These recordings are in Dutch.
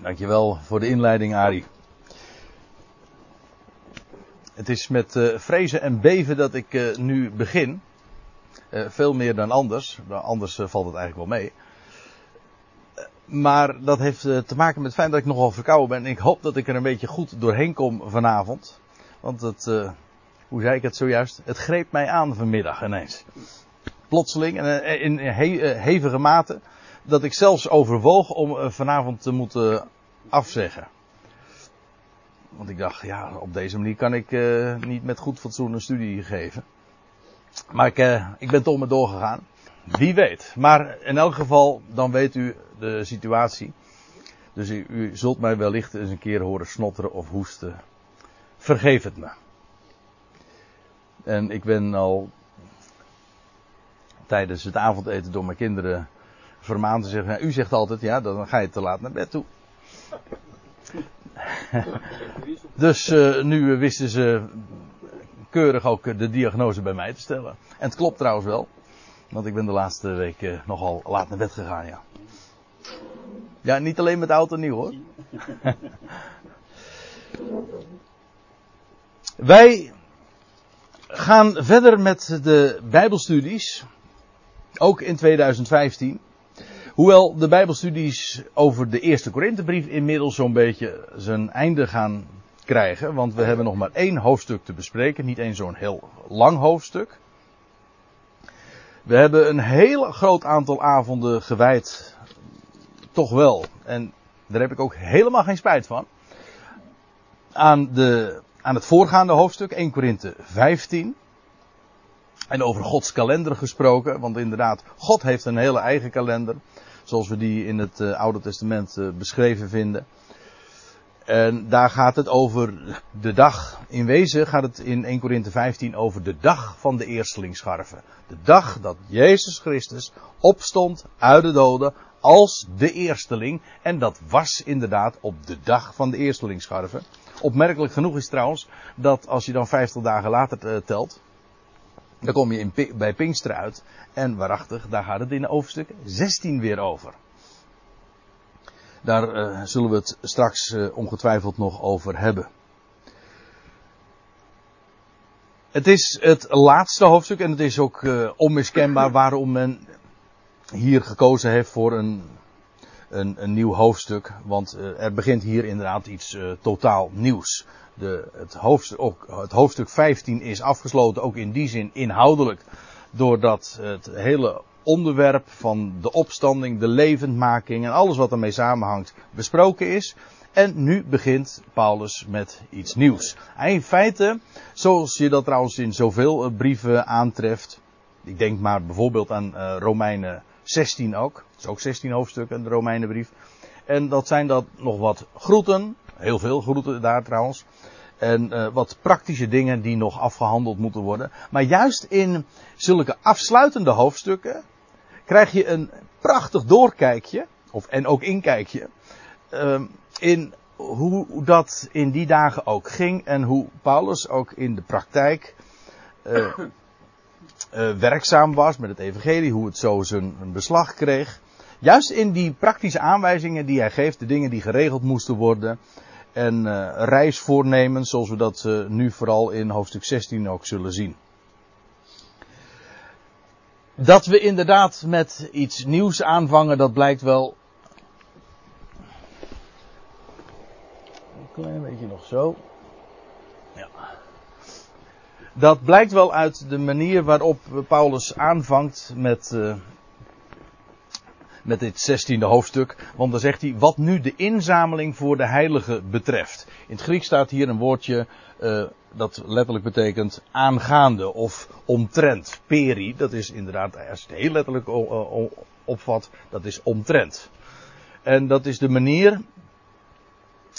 Dankjewel voor de inleiding, Ari. Het is met uh, vrezen en beven dat ik uh, nu begin. Uh, veel meer dan anders. Anders valt het eigenlijk wel mee. maar dat heeft te maken met het feit dat ik nogal verkouden ben. En ik hoop dat ik er een beetje goed doorheen kom vanavond. Want het, hoe zei ik het zojuist? Het greep mij aan vanmiddag ineens. Plotseling en in he hevige mate dat ik zelfs overwoog om uh, vanavond te moeten afzeggen. Want ik dacht, ja, op deze manier kan ik uh, niet met goed fatsoen een studie geven. Maar ik, uh, ik ben toch maar doorgegaan. Wie weet. Maar in elk geval, dan weet u de situatie. Dus u, u zult mij wellicht eens een keer horen snotteren of hoesten. Vergeef het me. En ik ben al tijdens het avondeten door mijn kinderen vermaand te zeggen. u zegt altijd, ja, dan ga je te laat naar bed toe. dus uh, nu wisten ze keurig ook de diagnose bij mij te stellen. En het klopt trouwens wel. Want ik ben de laatste week uh, nogal laat naar bed gegaan, ja. Ja, niet alleen met oud en nieuw hoor. Wij gaan verder met de Bijbelstudies. Ook in 2015. Hoewel de Bijbelstudies over de eerste Korinthebrief inmiddels zo'n beetje zijn einde gaan krijgen. Want we hebben nog maar één hoofdstuk te bespreken. Niet eens zo'n heel lang hoofdstuk. We hebben een heel groot aantal avonden gewijd. Toch wel. En daar heb ik ook helemaal geen spijt van. Aan, de, aan het voorgaande hoofdstuk, 1 Korinthe 15. En over Gods kalender gesproken, want inderdaad, God heeft een hele eigen kalender. Zoals we die in het uh, Oude Testament uh, beschreven vinden. En daar gaat het over de dag. In wezen gaat het in 1 Korinthe 15 over de dag van de eerstelingsscharven. De dag dat Jezus Christus opstond uit de doden als de eersteling. En dat was inderdaad op de dag van de eerstelingsscharven. Opmerkelijk genoeg is trouwens dat als je dan 50 dagen later uh, telt, dan kom je bij Pinkster uit. En waarachtig, daar gaat het in hoofdstuk 16 weer over. Daar uh, zullen we het straks uh, ongetwijfeld nog over hebben. Het is het laatste hoofdstuk en het is ook uh, onmiskenbaar waarom men hier gekozen heeft voor een, een, een nieuw hoofdstuk. Want er begint hier inderdaad iets totaal nieuws de, het, hoofdstuk, het hoofdstuk 15 is afgesloten, ook in die zin inhoudelijk, doordat het hele onderwerp van de opstanding, de levendmaking en alles wat ermee samenhangt besproken is. En nu begint Paulus met iets nieuws. in feite, zoals je dat trouwens in zoveel eh, brieven aantreft. Ik denk maar bijvoorbeeld aan uh, Romeinen 16 ook. Dat is ook 16 hoofdstukken, de Romeinenbrief. En dat zijn dat nog wat groeten. Heel veel groeten daar trouwens. En uh, wat praktische dingen die nog afgehandeld moeten worden. Maar juist in zulke afsluitende hoofdstukken krijg je een prachtig doorkijkje. Of, en ook inkijkje. Uh, in hoe dat in die dagen ook ging. En hoe Paulus ook in de praktijk uh, uh, werkzaam was met het evangelie. Hoe het zo zijn beslag kreeg. Juist in die praktische aanwijzingen die hij geeft. De dingen die geregeld moesten worden en uh, reisvoornemens, zoals we dat uh, nu vooral in hoofdstuk 16 ook zullen zien. Dat we inderdaad met iets nieuws aanvangen, dat blijkt wel. Een klein beetje nog zo. Ja. Dat blijkt wel uit de manier waarop Paulus aanvangt met, uh, met dit zestiende hoofdstuk. Want dan zegt hij, wat nu de inzameling voor de heilige betreft. In het Grieks staat hier een woordje uh, dat letterlijk betekent aangaande of omtrent. Peri, dat is inderdaad, als je het heel letterlijk opvat, dat is omtrent. En dat is de manier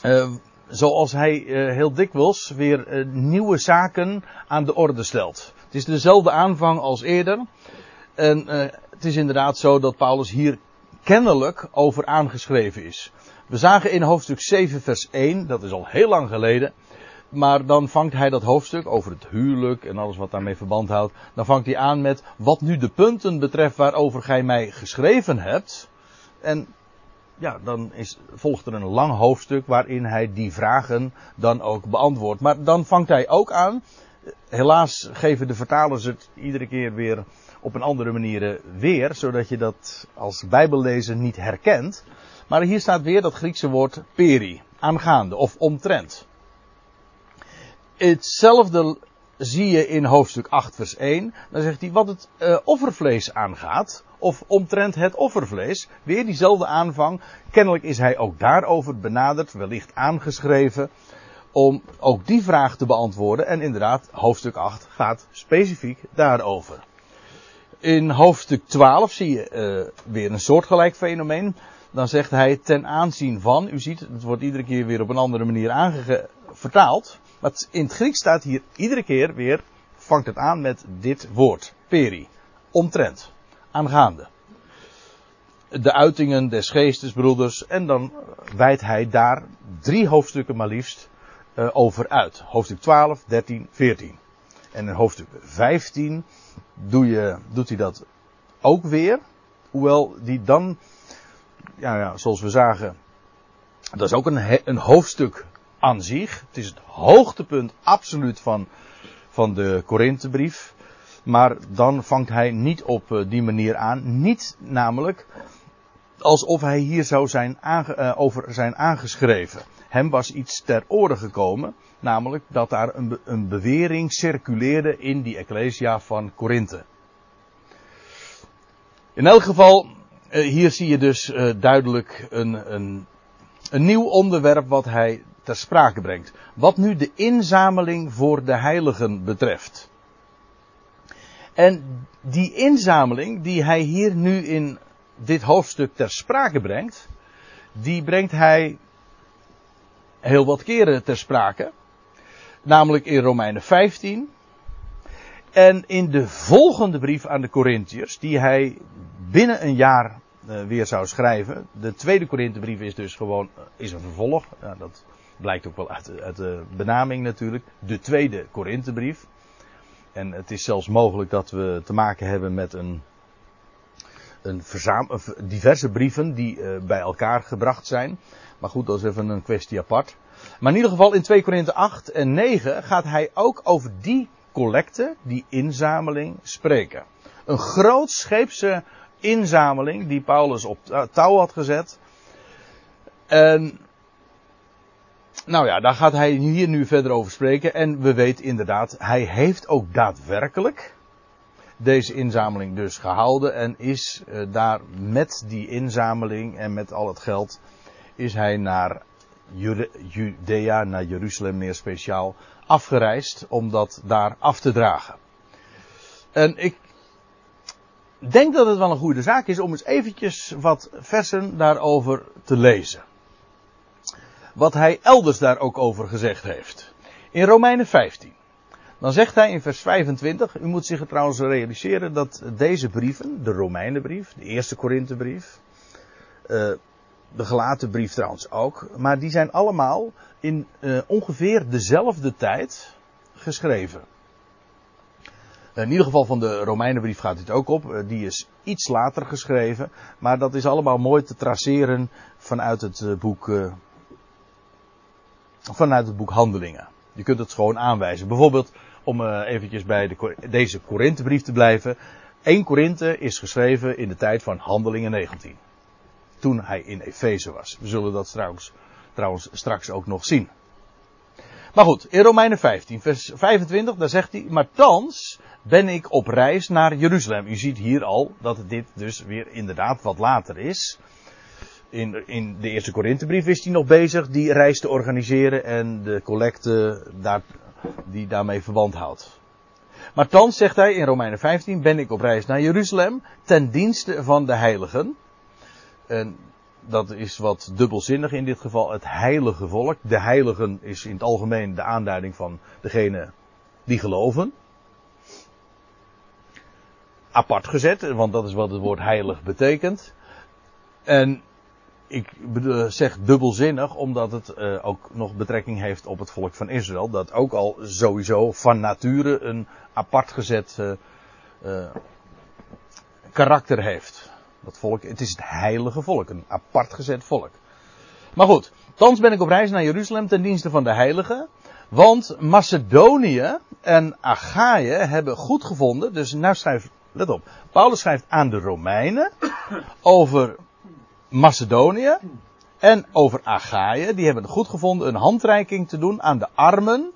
uh, zoals hij uh, heel dikwijls weer nieuwe zaken aan de orde stelt. Het is dezelfde aanvang als eerder. En het is inderdaad zo dat Paulus hier kennelijk over aangeschreven is. We zagen in hoofdstuk 7 vers 1, dat is al heel lang geleden, maar dan vangt hij dat hoofdstuk over het huwelijk en alles wat daarmee verband houdt, dan vangt hij aan met wat nu de punten betreft waarover gij mij geschreven hebt. En ja, dan is, volgt er een lang hoofdstuk waarin hij die vragen dan ook beantwoordt. Maar dan vangt hij ook aan. Helaas geven de vertalers het iedere keer weer op een andere manier weer, zodat je dat als bijbellezer niet herkent. Maar hier staat weer dat Griekse woord peri, aangaande of omtrent. Hetzelfde zie je in hoofdstuk 8 vers 1. Dan zegt hij wat het uh, offervlees aangaat, of omtrent het offervlees. Weer diezelfde aanvang. Kennelijk is hij ook daarover benaderd, wellicht aangeschreven, om ook die vraag te beantwoorden. En inderdaad, hoofdstuk 8 gaat specifiek daarover. In hoofdstuk 12 zie je uh, weer een soortgelijk fenomeen. Dan zegt hij ten aanzien van, u ziet, het wordt iedere keer weer op een andere manier vertaald. Maar in het Grieks staat hier iedere keer weer, vangt het aan met dit woord, peri, omtrent aangaande. De uitingen des geestes, broeders. En dan wijdt hij daar drie hoofdstukken maar liefst uh, over uit. Hoofdstuk 12, 13, 14. En in hoofdstuk 15 doe je, doet hij dat ook weer. Hoewel die dan, ja, ja zoals we zagen, dat is ook een, een hoofdstuk aan zich. Het is het hoogtepunt absoluut van, van de Korinthebrief. Maar dan vangt hij niet op eh, die manier aan. Niet namelijk alsof hij hier zou zijn uh, over zijn aangeschreven. Hem was iets ter oren gekomen. Namelijk dat daar een, een bewering circuleerde in die Ecclesia van Korinthe. In elk geval, uh, hier zie je dus uh, duidelijk een, een, een nieuw onderwerp wat hij ter sprake brengt. Wat nu de inzameling voor de heiligen betreft. En die inzameling die hij hier nu in dit hoofdstuk ter sprake brengt, die brengt hij heel wat keren ter sprake. Namelijk in Romeinen 15. En in de volgende brief aan de Corinthiërs, die hij binnen een jaar uh, weer zou schrijven. De tweede Korinthebrief is dus gewoon is een vervolg. Dat blijkt ook wel uit, uit de benaming natuurlijk. De tweede Korinthebrief. En het is zelfs mogelijk dat we te maken hebben met een, een diverse brieven die uh, bij elkaar gebracht zijn. Maar goed, dat is even een kwestie apart. Maar in ieder geval in 2 Korinthe 8 en 9 gaat hij ook over die collecte, die inzameling, spreken. Een grootscheepse inzameling die Paulus op touw had gezet. En nou ja, daar gaat hij hier nu verder over spreken. En we weten inderdaad, hij heeft ook daadwerkelijk deze inzameling dus gehouden. En is uh, daar met die inzameling en met al het geld, is hij naar Judea, naar Jeruzalem meer speciaal, afgereisd om dat daar af te dragen. En ik denk dat het wel een goede zaak is om eens eventjes wat versen daarover te lezen wat hij elders daar ook over gezegd heeft. In Romeinen 15. Dan zegt hij in vers 25, u moet zich trouwens realiseren dat deze brieven, de Romeinenbrief, de eerste Korinthebrief, uh, de gelaten brief trouwens ook, maar die zijn allemaal in uh, ongeveer dezelfde tijd geschreven. In ieder geval van de Romeinenbrief gaat dit ook op. Eh, die is iets later geschreven. Maar dat is allemaal mooi te traceren vanuit het boek vanuit het boek Handelingen. Je kunt het gewoon aanwijzen. Bijvoorbeeld, om eventjes bij de, deze Korinthebrief te blijven. 1 Korinthe is geschreven in de tijd van Handelingen 19. Toen hij in Efeze was. We zullen dat trouwens, trouwens straks ook nog zien. Maar goed, in Romeinen 15, vers 25, daar zegt hij, maar thans ben ik op reis naar Jeruzalem. U ziet hier al dat dit dus weer inderdaad wat later is in, in de eerste Korinthebrief is hij nog bezig die reis te organiseren en de collecte daar, die daarmee verband houdt. Maar thans zegt hij in Romeinen 15 ben ik op reis naar Jeruzalem ten dienste van de heiligen. En dat is wat dubbelzinnig in dit geval, het heilige volk. De heiligen is in het algemeen de aanduiding van degene die geloven. Apart gezet, want dat is wat het woord heilig betekent. En ik zeg dubbelzinnig, omdat het uh, ook nog betrekking heeft op het volk van Israël. Dat ook al sowieso van nature een apart gezet uh, uh, karakter heeft. Dat volk, het is het heilige volk, een apart gezet volk. Maar goed, thans ben ik op reis naar Jeruzalem ten dienste van de heiligen. Want Macedonië en Achaïe hebben goed gevonden. Dus nou schrijft, let op. Paulus schrijft aan de Romeinen over Macedonië en over Achaïe. Die hebben goed gevonden een handreiking te doen aan de armen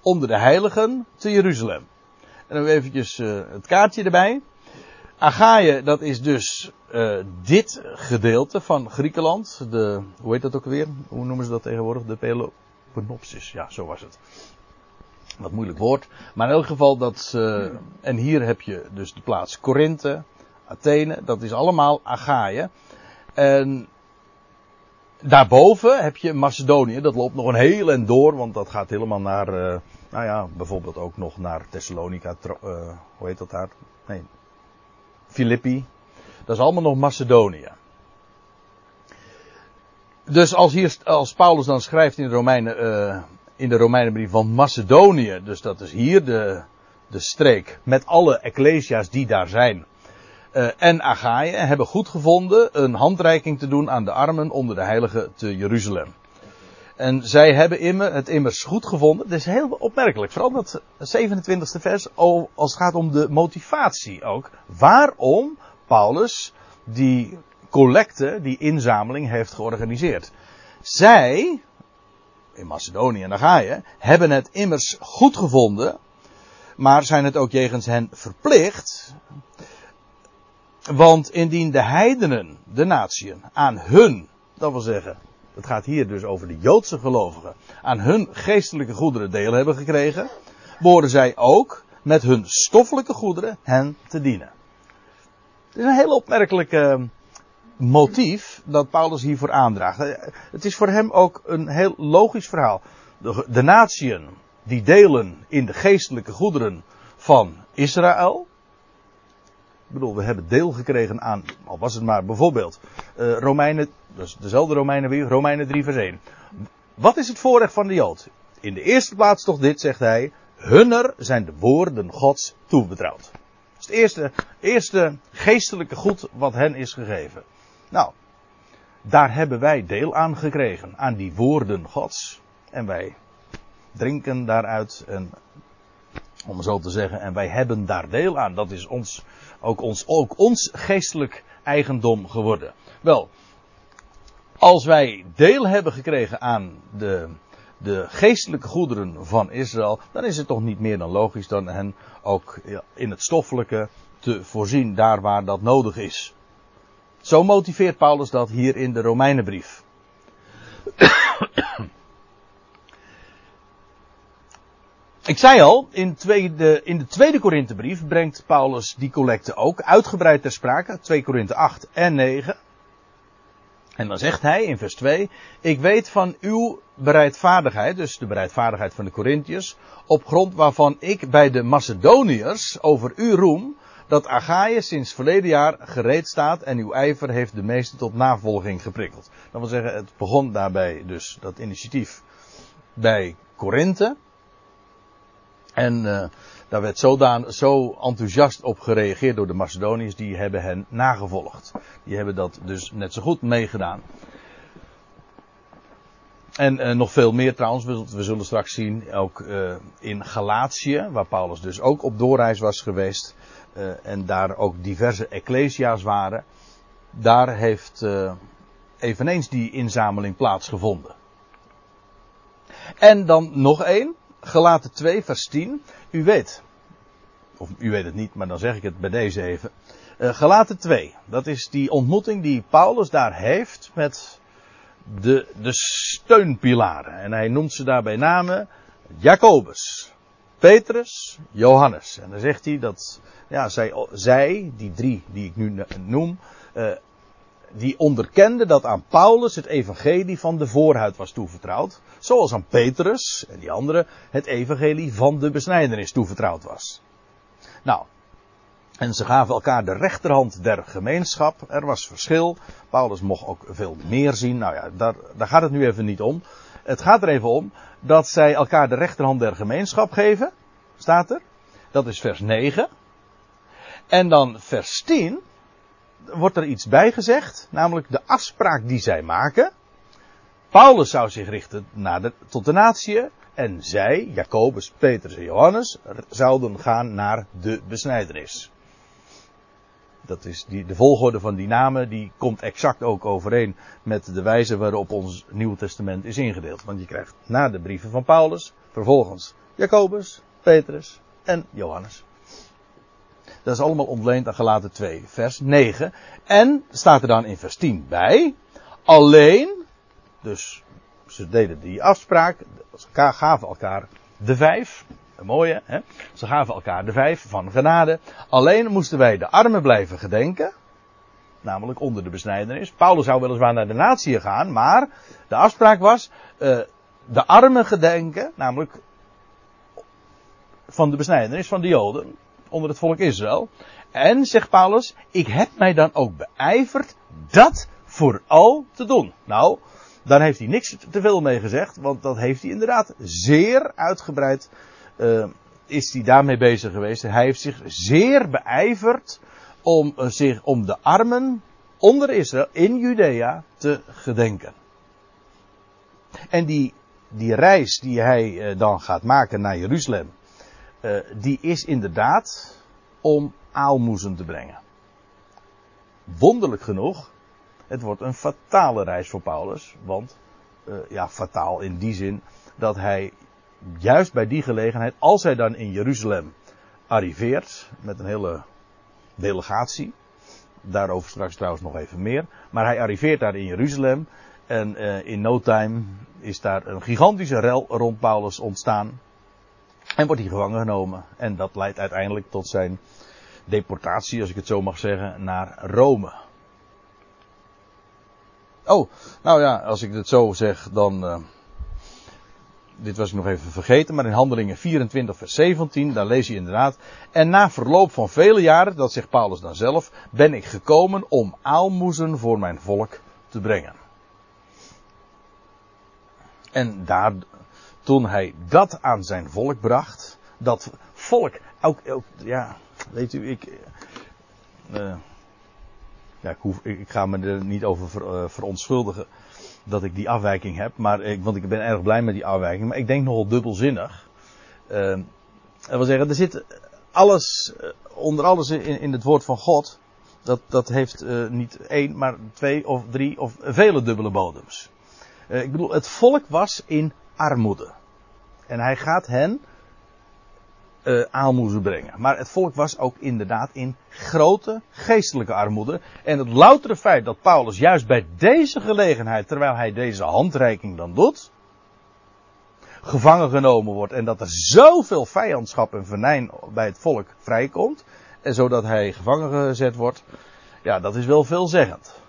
onder de heiligen te Jeruzalem. En dan eventjes uh, het kaartje erbij. Achaïe, dat is dus uh, dit gedeelte van Griekenland. De, hoe heet dat ook weer? Hoe noemen ze dat tegenwoordig? De Peloponnopsis. Ja, zo was het. Wat moeilijk woord. Maar in elk geval dat. En hier heb je dus de plaats Korinthe, Athene. Dat is allemaal Achaïe. En daarboven heb je Macedonië. Dat loopt nog een heel en door. Want dat gaat helemaal naar. Uh, nou ja, bijvoorbeeld ook nog naar Thessalonica. Uh, hoe heet dat daar? Nee. Filippi. Dat is allemaal nog Macedonië. Dus als, als Paulus dan schrijft in de, Romeinen, uh, in de Romeinenbrief van Macedonië, dus dat is hier de, de streek met alle ecclesia's die daar zijn, uh, en Achaïe hebben goed gevonden een handreiking te doen aan de armen onder de heiligen te Jeruzalem. En zij hebben het immers goed gevonden. Dat is heel opmerkelijk. Vooral dat 27e vers, als het gaat om de motivatie ook. Waarom Paulus die collecte, die inzameling heeft georganiseerd. Zij, in Macedonië en Achaïe, hebben het immers goed gevonden. Maar zijn het ook jegens hen verplicht. Want indien de heidenen, de natieën, aan hun, dat wil zeggen het gaat hier dus over de Joodse gelovigen, aan hun geestelijke goederen deel hebben gekregen, behoren zij ook met hun stoffelijke goederen hen te dienen. Het is een heel opmerkelijk uh, motief dat Paulus hiervoor aandraagt. Het is voor hem ook een heel logisch verhaal. De, de die delen in de geestelijke goederen van Israël, ik bedoel, we hebben deel gekregen aan, al was het maar bijvoorbeeld, uh, Romeinen, dus dezelfde Romeinen weer, Romeinen 3 vers 1. Wat is het voorrecht van de Jood? In de eerste plaats toch dit, zegt hij, hunner zijn de woorden Gods toebetrouwd. Is het eerste, eerste geestelijke goed wat hen is gegeven. Nou, daar hebben wij deel aan gekregen, aan die woorden Gods. En wij drinken daaruit en om zo te zeggen, en wij hebben daar deel aan. Dat is ons ook ons, ook ons geestelijk eigendom geworden. Wel, als wij deel hebben gekregen aan de, de geestelijke goederen van Israël, dan is het toch niet meer dan logisch dan hen ook in het stoffelijke te voorzien, daar waar dat nodig is. Zo motiveert Paulus dat hier in de Romeinenbrief. Ik zei al, in, tweede, in de tweede Korinthebrief brengt Paulus die collecte ook uitgebreid ter sprake. 2 Korinthe 8 en 9. En dan zegt hij in vers 2, ik weet van uw bereidvaardigheid, dus de bereidvaardigheid van de Corinthiërs, op grond waarvan ik bij de Macedoniërs over u roem, dat Achaïe sinds verleden jaar gereed staat en uw ijver heeft de meeste tot navolging geprikkeld. Dat wil zeggen, het begon daarbij dus dat initiatief bij Korinthe. En uh, daar werd zodan, zo enthousiast op gereageerd door de Macedoniërs, die hebben hen nagevolgd. Die hebben dat dus net zo goed meegedaan. En uh, nog veel meer trouwens, we, zullen straks zien, ook uh, in Galatië, waar Paulus dus ook op doorreis was geweest, en daar ook diverse ecclesia's waren, daar heeft eveneens die inzameling plaatsgevonden. En dan nog één, Gelaten 2, vers 10. U weet, of u weet het niet, maar dan zeg ik het bij deze even. Uh, Gelaten 2, dat is die ontmoeting die Paulus daar heeft met de, de steunpilaren. En hij noemt ze daarbij namen Jacobus, Petrus, Johannes. En dan zegt hij dat ja, zij, zij die drie die ik nu noem, uh, die onderkende dat aan Paulus het evangelie van de voorhuid was toevertrouwd. Zoals aan Petrus en die anderen het evangelie van de besnijdenis toevertrouwd was. Nou, en ze gaven elkaar de rechterhand der gemeenschap. Er was verschil. Paulus mocht ook veel meer zien. Nou ja, daar, daar gaat het nu even niet om. Het gaat er even om dat zij elkaar de rechterhand der gemeenschap geven. Staat er. Dat is vers 9. En dan vers 10. Wordt er iets bij gezegd, namelijk de afspraak die zij maken. Paulus zou zich richten naar de, tot de natie en zij, Jacobus, Petrus en Johannes, zouden gaan naar de besnijdenis. Dat is die, de volgorde van die namen, die komt exact ook overeen met de wijze waarop ons Nieuwe Testament is ingedeeld. Want je krijgt na de brieven van Paulus, vervolgens Jacobus, Petrus en Johannes. Dat is allemaal ontleend aan Galaten 2, vers 9. En staat er dan in vers 10 bij, alleen, dus ze deden die afspraak, ze gaven elkaar de vijf, een mooie, hè? ze gaven elkaar de vijf van genade. Alleen moesten wij de armen blijven gedenken, namelijk onder de besnijdenis. Paulus zou weliswaar naar de natie gaan, maar de afspraak was, uh, de armen gedenken, namelijk van de besnijdenis van de Joden, onder het volk Israël. En, zegt Paulus, ik heb mij dan ook beijverd dat vooral te doen. Nou, daar heeft hij niks te veel mee gezegd, want dat heeft hij inderdaad zeer uitgebreid, uh, is hij daarmee bezig geweest. Hij heeft zich zeer beijverd om uh, zich om de armen onder Israël in Judea te gedenken. En die, die reis die hij uh, dan gaat maken naar Jeruzalem, uh, die is inderdaad om aalmoezen te brengen. Wonderlijk genoeg, het wordt een fatale reis voor Paulus, want uh, ja, fataal in die zin dat hij juist bij die gelegenheid, als hij dan in Jeruzalem arriveert met een hele delegatie, daarover straks trouwens nog even meer, maar hij arriveert daar in Jeruzalem en uh, in no time is daar een gigantische rel rond Paulus ontstaan. En wordt hij gevangen genomen. En dat leidt uiteindelijk tot zijn deportatie, als ik het zo mag zeggen, naar Rome. Oh, nou ja, als ik het zo zeg, dan. Uh, dit was ik nog even vergeten, maar in Handelingen 24, vers 17, daar lees je inderdaad. En na verloop van vele jaren, dat zegt Paulus dan zelf, ben ik gekomen om aalmoezen voor mijn volk te brengen. En daar, toen hij dat aan zijn volk bracht, dat volk, ook, ook ja, weet u, ik, uh, ja, ik, ik, ga me er niet over ver, uh, verontschuldigen dat ik die afwijking heb, maar ik, want ik ben erg blij met die afwijking, maar ik denk nogal dubbelzinnig. Uh, dat wil zeggen, er zit alles, onder alles in, in het woord van God, dat, dat heeft niet één, maar twee of drie of vele dubbele bodems. ik bedoel, het volk was in armoede. En hij gaat hen uh, aalmoezen brengen. Maar het volk was ook inderdaad in grote geestelijke armoede. En het loutere feit dat Paulus juist bij deze gelegenheid, terwijl hij deze handreiking dan doet, gevangen genomen wordt en dat er zoveel vijandschap en venijn bij het volk vrijkomt, en zodat hij gevangen gezet wordt, ja, dat is wel veelzeggend.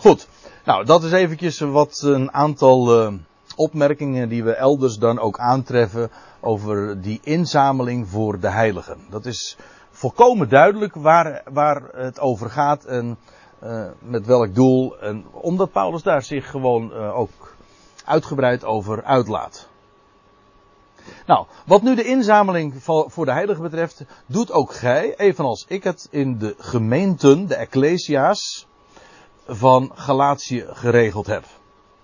Goed, nou, dat is eventjes wat een aantal uh, opmerkingen die we elders dan ook aantreffen over die inzameling voor de heiligen. Dat is volkomen duidelijk waar, waar het over gaat en uh, met welk doel. En omdat Paulus daar zich gewoon uh, ook uitgebreid over uitlaat. Nou, wat nu de inzameling voor de heiligen betreft, doet ook gij, evenals ik het in de gemeenten, de ecclesia's, van Galatië geregeld heb.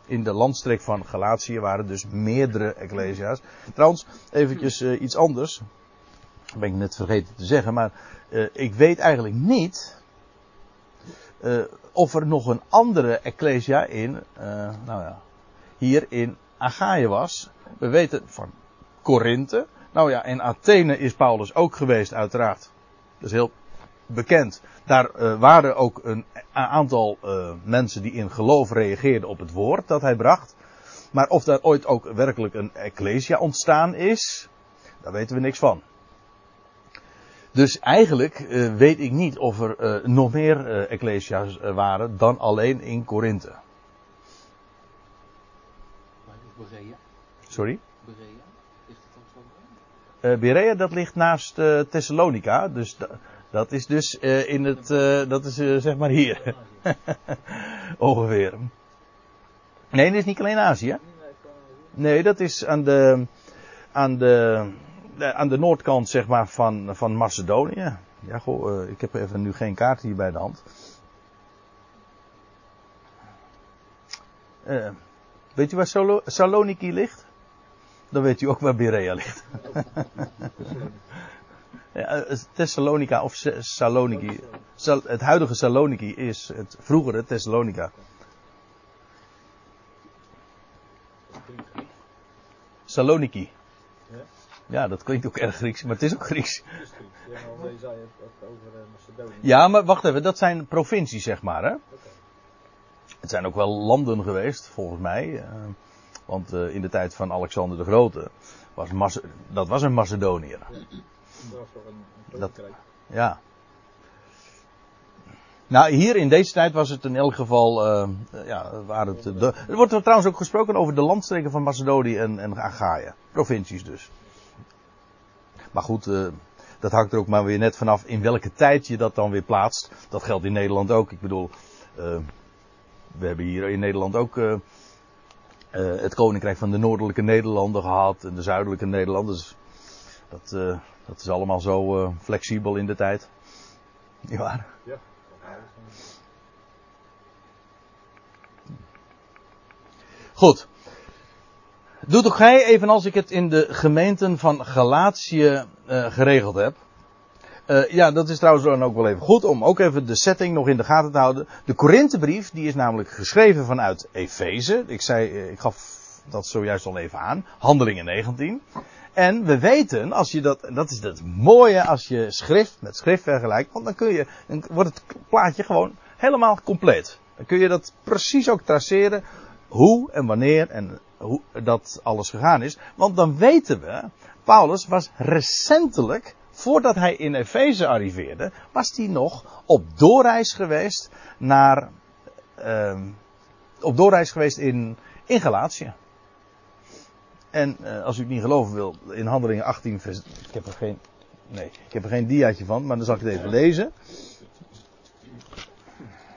In de landstreek van Galatië waren dus meerdere ecclesia's. Trouwens, eventjes uh, iets anders. Dat ben ik net vergeten te zeggen, maar uh, ik weet eigenlijk niet uh, of er nog een andere ecclesia in, nou ja, hier in Achaïe was. We weten van Korinthe. Nou ja, in Athene is Paulus ook geweest, uiteraard. Dat is heel bekend. Daar uh, waren ook een aantal uh, mensen die in geloof reageerden op het woord dat hij bracht. Maar of daar ooit ook werkelijk een ecclesia ontstaan is, daar weten we niks van. Dus eigenlijk uh, weet ik niet of er nog meer ecclesia's waren dan alleen in Korinthe. Berea? Sorry? Berea? Ligt het ook zo Berea, dat ligt naast Thessalonica. Dus dat is dus uh, in het, uh, dat is uh, zeg maar hier. Ongeveer. Nee, dat is niet alleen Azië. Nee, dat is aan de, aan de, eh, aan de noordkant zeg maar van, van Macedonië. Ja, goh, eh, ik heb even nu geen kaart hier bij de hand. Eh, weet u waar Salo- Saloniki ligt? Dan weet u ook waar Berea ligt. ja, eh, Thessalonica of Saloniki. Sal- het huidige Saloniki is het vroegere Thessalonica. Saloniki. Ja? Dat klinkt ook erg Grieks, maar het is ook Grieks. Ja, maar eh, wacht even, dat zijn provincies, zeg maar. Hè? Het zijn ook wel landen geweest, volgens mij. eh, want eh, in de tijd van Alexander de Grote was dat was een Macedoniër. Een, een Dat-. Ja. Nou, hier in deze tijd was het in elk geval. eh, ja, waar het, de, er wordt er trouwens ook gesproken over de landstreken van Macedonië en, en Achaia. Provincies dus. Maar goed, eh, dat hangt er ook maar weer net vanaf in welke tijd je dat dan weer plaatst. Dat geldt in Nederland ook. Ik bedoel, eh, we hebben hier in Nederland ook het Koninkrijk van de Noordelijke Nederlanden gehad en de Zuidelijke Nederlanden. Dus dat, dat is allemaal zo eh, flexibel in de tijd. Niet waar? Ja. Goed. Doe toch gij evenals ik het in de gemeenten van Galatië eh, geregeld heb. Eh, ja, dat is trouwens dan ook wel even goed om ook even de setting nog in de gaten te houden. De Korinthebrief, die is namelijk geschreven vanuit Efeze. Ik zei, ik gaf dat zojuist al even aan. Handelingen 19. En we weten, als je dat, dat is het mooie als je schrift met schrift vergelijkt, want dan kun je, dan wordt het plaatje gewoon helemaal compleet. Dan kun je dat precies ook traceren, hoe en wanneer en hoe dat alles gegaan is. Want dan weten we, Paulus was recentelijk, voordat hij in Efeze arriveerde, was hij nog op doorreis geweest naar, ehm, op doorreis geweest in, in Galatië. En eh, als u het niet geloven wil, in handelingen 18 vers, ik heb er geen, nee, ik heb er geen diaatje van, maar dan zal ik het even lezen.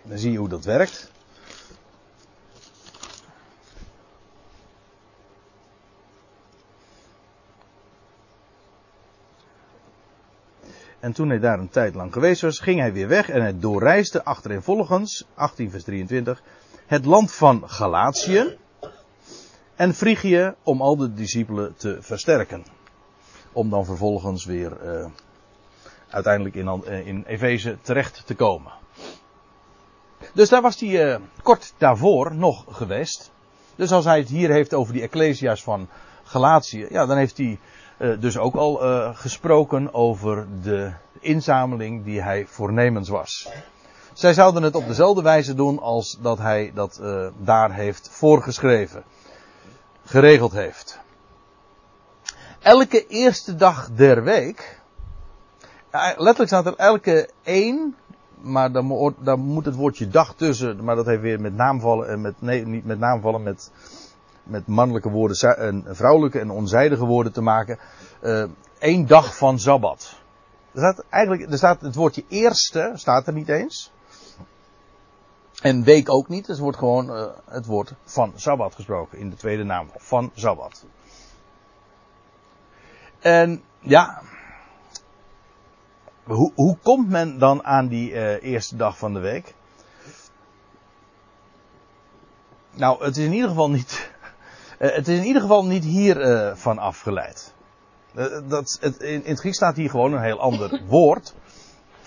Dan zie je hoe dat werkt. En toen hij daar een tijd lang geweest was, ging hij weer weg en hij doorreisde achtereenvolgens, 18 vers 23, het land van Galatië en Frigië om al de discipelen te versterken. Om dan vervolgens weer eh, uiteindelijk in, eh, in Efeze terecht te komen. Dus daar was hij eh, kort daarvoor nog geweest. Dus als hij het hier heeft over die Ecclesia's van Galatië, ja, dan heeft hij dus ook al gesproken over de inzameling die hij voornemens was. Zij zouden het op dezelfde wijze doen als dat hij dat daar heeft voorgeschreven, geregeld heeft. Elke eerste dag der week, ja, letterlijk staat er elke één, maar dan, dan moet het woordje dag tussen, maar dat heeft weer met naamvallen en met, niet met naamvallen, met, met mannelijke woorden en vrouwelijke en onzijdige woorden te maken. Eh één dag van Sabbat. Er staat eigenlijk, er staat het woordje eerste, staat er niet eens. En week ook niet, dus wordt gewoon eh, het woord van Sabbat gesproken in de tweede naam van Sabbat. En ja, hoe, hoe komt men dan aan die eh, eerste dag van de week? Nou, het is in ieder geval niet, eh, het is in ieder geval niet hier eh, van afgeleid. Dat, het, in, in het Grieks staat hier gewoon een heel ander woord.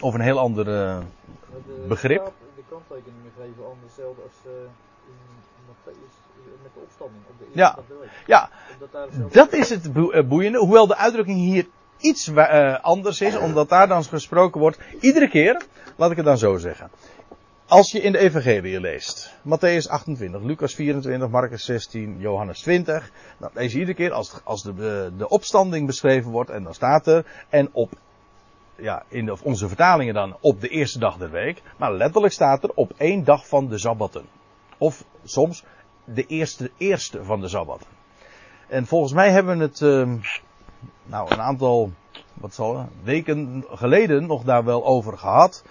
Of een heel ander Begrip? Kanttekeningen geven hetzelfde als eh, in Matthäus met de opstanding op de eerste Ja. dag. Ja, Dat, is het eh, boeiende. Hoewel de uitdrukking hier iets eh, anders is, omdat daar dan gesproken wordt. Iedere keer, laat ik het dan zo zeggen. Als je in de Evangelie leest, Matthäus 28, Lucas 24, Marcus 16, Johannes 20, dan lees je iedere keer als, als de, de, de opstanding beschreven wordt en dan staat er, en op, ja, in de, onze vertalingen dan op de eerste dag der week, maar letterlijk staat er op één dag van de Sabbatten. Of soms de eerste, eerste van de Sabbatten. En volgens mij hebben we het, ehm, nou, een aantal, wat zal weken geleden nog daar wel over gehad.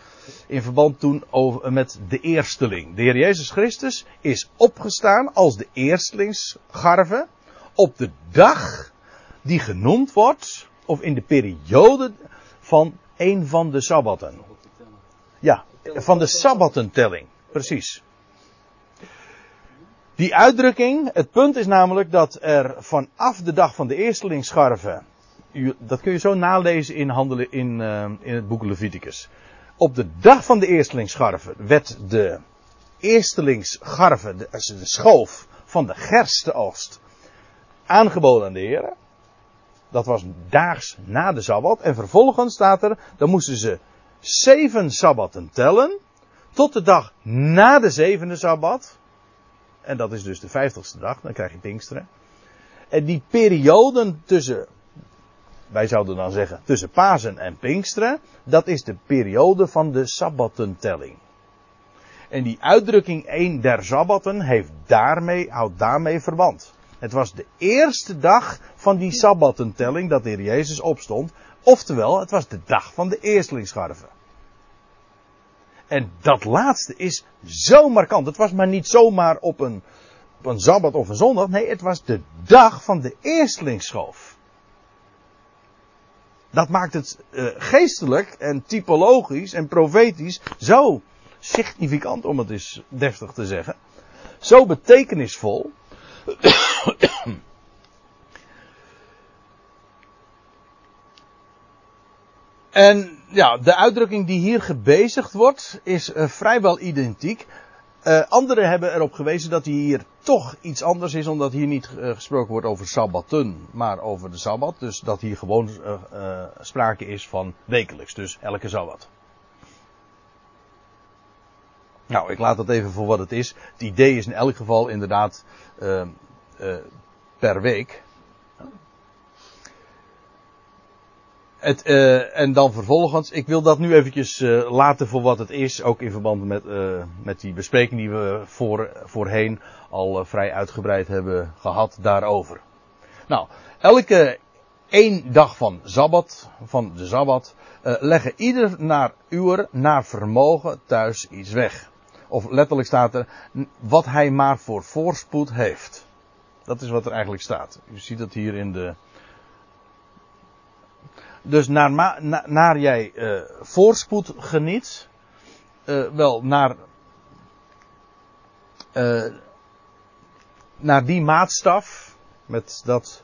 In verband toen over, met de eersteling. De Heer Jezus Christus is opgestaan als de eerstelingsgarve op de dag die genoemd wordt, of in de periode van een van de sabbatten. Ja, van de sabbattentelling. Precies. Die uitdrukking, het punt is namelijk dat er vanaf de dag van de eerstelingsscharven, dat kun je zo nalezen in, handelen, in, uh, in het boek Leviticus. Op de dag van de eerstelingsscharven werd de eerstelingsscharven, de, de schoof van de gerstenoogst, aangeboden aan de Heer. Dat was daags na de Sabbat. En vervolgens staat er, dan moesten ze zeven Sabbatten tellen. Tot de dag na de zevende Sabbat. En dat is dus de vijftigste dag, dan krijg je Pinksteren. En die perioden tussen, wij zouden dan zeggen, tussen Pasen en Pinksteren, dat is de periode van de Sabbattentelling. En die uitdrukking één der Sabbatten heeft daarmee, houdt daarmee verband. Het was de eerste dag van die Sabbattentelling dat de Heer Jezus opstond. Oftewel, het was de dag van de eerstelingsscharven. En dat laatste is zo markant. Het was maar niet zomaar op een, op een Sabbat of een zondag. Nee, het was de dag van de eerstelingsschoof. Dat maakt het uh, geestelijk en typologisch en profetisch zo significant, om het eens deftig te zeggen. Zo betekenisvol. en ja, de uitdrukking die hier gebezigd wordt is uh, vrijwel identiek. Uh, anderen hebben erop gewezen dat hier toch iets anders is, omdat hier niet uh, gesproken wordt over sabbatten, maar over de sabbat. Dus dat hier gewoon sprake is van wekelijks, dus elke sabbat. Nou, ik laat dat even voor wat het is. Het idee is in elk geval inderdaad uh, per week. Het, uh, en dan vervolgens, ik wil dat nu eventjes laten voor wat het is, ook in verband met, met die bespreking die we voor, voorheen al vrij uitgebreid hebben gehad daarover. Nou, elke één dag van Sabbat, van de Sabbat, leggen ieder naar uur, naar vermogen thuis iets weg. Of letterlijk staat er, wat hij maar voor voorspoed heeft. Dat is wat er eigenlijk staat. U ziet dat hier in de. Dus naar, na, naar jij uh, voorspoed geniet, uh, wel naar, uh, naar die maatstaf, met dat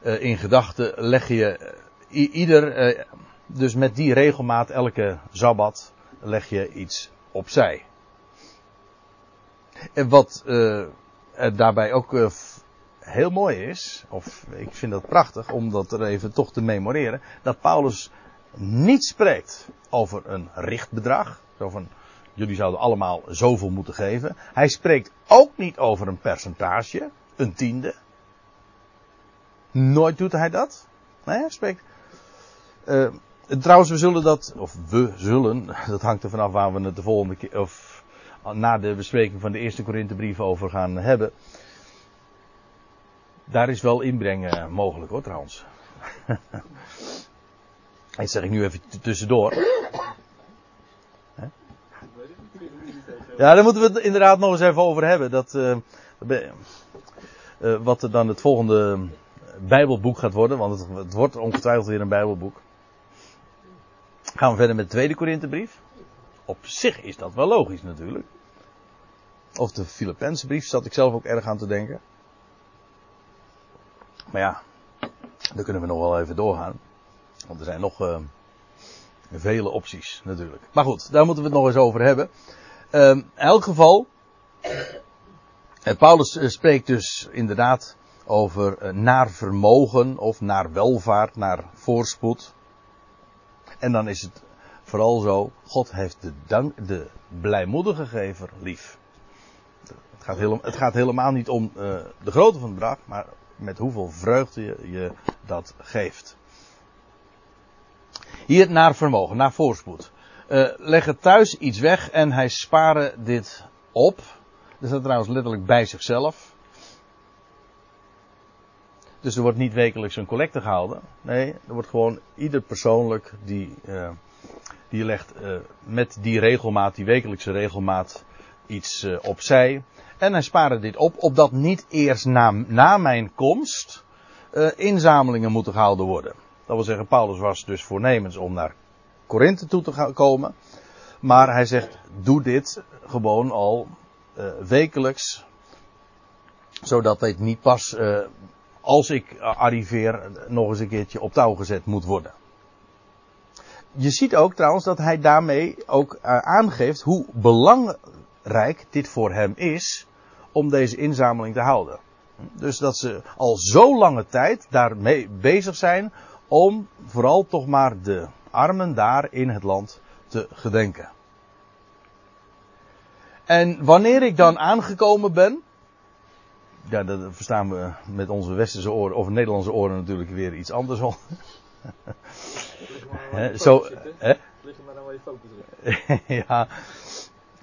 in gedachten leg je ieder, dus met die regelmaat elke zabbat leg je iets opzij. En wat daarbij ook heel mooi is, of ik vind dat prachtig om dat er even toch te memoreren, dat Paulus niet spreekt over een richtbedrag, zo van jullie zouden allemaal zoveel moeten geven. Hij spreekt ook niet over een percentage, een tiende. Nooit doet hij dat. Nee, hij spreekt. Uh, trouwens, we zullen dat, of we zullen, dat hangt er vanaf waar we het de volgende keer, of na de bespreking van de eerste Korinthebrief over gaan hebben. Daar is wel inbreng mogelijk hoor trouwens. Dat zeg ik nu even tussendoor. Ja, daar moeten we het inderdaad nog eens even over hebben. Dat, uh, uh, wat er dan het volgende Bijbelboek gaat worden. Want het, het, wordt ongetwijfeld weer een Bijbelboek. Gaan we verder met de tweede Korinthebrief. Op zich is dat wel logisch natuurlijk. Of de Filipijnse brief zat ik zelf ook erg aan te denken. Maar ja, daar kunnen we nog wel even doorgaan. Want er zijn nog uh, vele opties natuurlijk. Maar goed, daar moeten we het nog eens over hebben. Uh, in elk geval, uh, Paulus eh, spreekt dus inderdaad over eh, naar vermogen of naar welvaart, naar voorspoed. En dan is het vooral zo, God heeft de, de blijmoedige gever lief gaat helemaal, het gaat helemaal niet om de grootte van het bedrag, maar met hoeveel vreugde je, je dat geeft. Hier naar vermogen, naar voorspoed. Uh, leggen thuis iets weg en hij sparen dit op. Dat staat trouwens letterlijk bij zichzelf. Dus er wordt niet wekelijks een collecte gehouden. Nee, er wordt gewoon ieder persoonlijk die, uh, die legt uh, met die regelmaat, die wekelijkse regelmaat, iets uh, opzij. En hij spaarde dit op, opdat niet eerst na, na mijn komst uh, inzamelingen moeten gehouden worden. Dat wil zeggen, Paulus was dus voornemens om naar Korinthe toe te gaan komen. Maar hij zegt, doe dit gewoon al uh, wekelijks. Zodat dit niet pas, als ik arriveer, nog eens een keertje op touw gezet moet worden. Je ziet ook trouwens dat hij daarmee ook aangeeft hoe belangrijk dit voor hem is om deze inzameling te houden. Dus dat ze al zo lange tijd daarmee bezig zijn om vooral toch maar de armen daar in het land te gedenken. En wanneer ik dan aangekomen ben, ja, dat verstaan we met onze westerse oren, of Nederlandse oren natuurlijk weer iets anders. Zo, hè? Ligt maar aan waar je focus ja,